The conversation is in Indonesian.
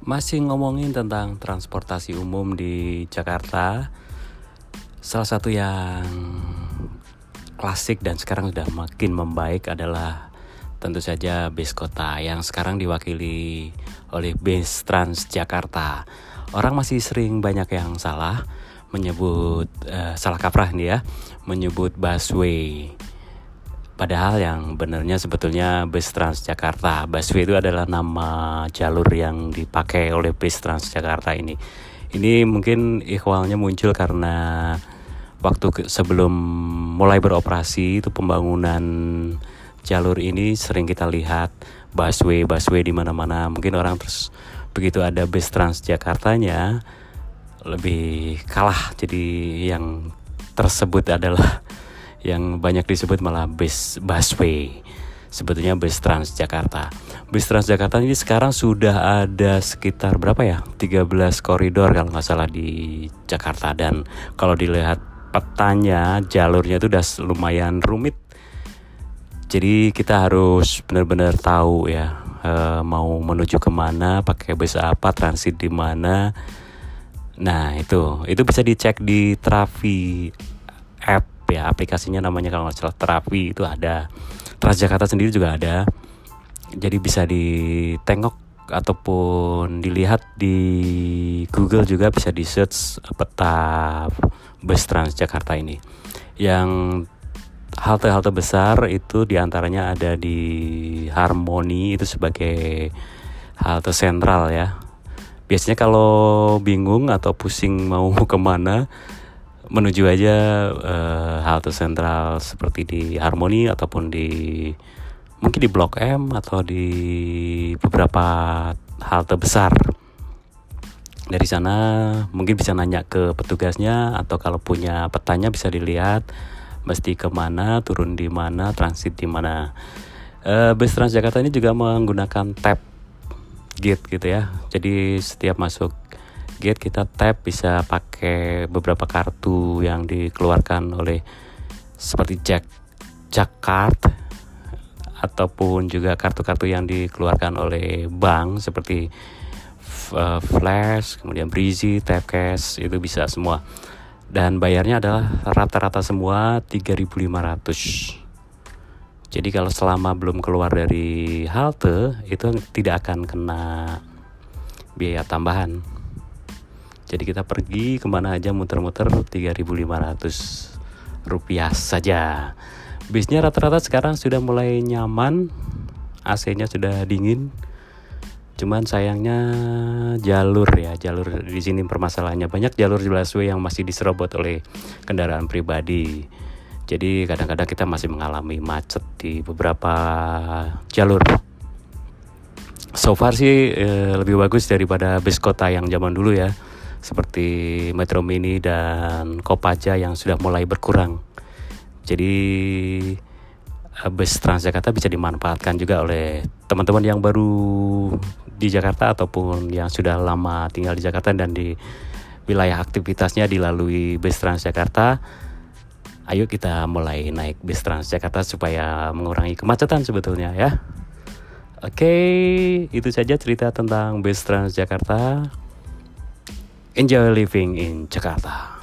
Masih ngomongin tentang transportasi umum di Jakarta. Salah satu yang klasik dan sekarang sudah makin membaik adalah tentu saja bis kota yang sekarang diwakili oleh bis Transjakarta. Orang masih sering banyak yang salah menyebut uh, salah kaprah nih ya, menyebut busway Padahal yang benarnya sebetulnya bus Transjakarta. Busway itu adalah nama jalur yang dipakai oleh bus Transjakarta ini. Ini mungkin ikhwalnya muncul karena waktu sebelum mulai beroperasi itu pembangunan jalur ini sering kita lihat busway busway di mana-mana. Mungkin orang terus begitu ada bus Transjakartanya lebih kalah. Jadi yang tersebut adalah yang banyak disebut malah bus busway sebetulnya bus Transjakarta. Bus Transjakarta ini sekarang sudah ada sekitar berapa ya? 13 koridor kalau nggak salah di Jakarta dan kalau dilihat petanya jalurnya itu udah lumayan rumit. Jadi kita harus benar-benar tahu ya e, mau menuju ke mana, pakai bus apa, transit di mana. Nah itu itu bisa dicek di Travi app ya aplikasinya namanya kalau nggak salah terapi itu ada. Transjakarta sendiri juga ada. Jadi bisa ditengok ataupun dilihat di Google juga bisa di search peta bus Transjakarta ini. Yang halte-halte besar itu di antaranya ada di Harmoni itu sebagai halte sentral ya. Biasanya kalau bingung atau pusing mau ke mana menuju aja uh, halte sentral seperti di Harmoni ataupun di mungkin di Blok M atau di beberapa halte besar. Dari sana mungkin bisa nanya ke petugasnya atau kalau punya petanya bisa dilihat mesti ke mana, turun di mana, transit di mana. Uh, bus Transjakarta ini juga menggunakan tap gate gitu ya. Jadi setiap masuk gate kita tap bisa pakai beberapa kartu yang dikeluarkan oleh seperti Jack Jack ataupun juga kartu-kartu yang dikeluarkan oleh bank seperti uh, Flash, kemudian Breezy, Tap itu bisa semua. Dan bayarnya adalah rata-rata semua 3.500. Jadi kalau selama belum keluar dari halte itu tidak akan kena biaya tambahan. Jadi kita pergi ke mana aja muter-muter 3.500 rupiah saja. Bisnya rata-rata sekarang sudah mulai nyaman, AC-nya sudah dingin. Cuman sayangnya jalur ya, jalur di sini permasalahannya banyak jalur busway yang masih diserobot oleh kendaraan pribadi. Jadi kadang-kadang kita masih mengalami macet di beberapa jalur. So far sih eh, lebih bagus daripada bis kota yang zaman dulu ya seperti Metro Mini dan Kopaja yang sudah mulai berkurang. Jadi eh, bus Transjakarta bisa dimanfaatkan juga oleh teman-teman yang baru di Jakarta ataupun yang sudah lama tinggal di Jakarta dan di wilayah aktivitasnya dilalui bus Transjakarta. Ayo kita mulai naik bus Transjakarta supaya mengurangi kemacetan sebetulnya ya. Oke, itu saja cerita tentang bus Transjakarta. Enjoy living in Jakarta.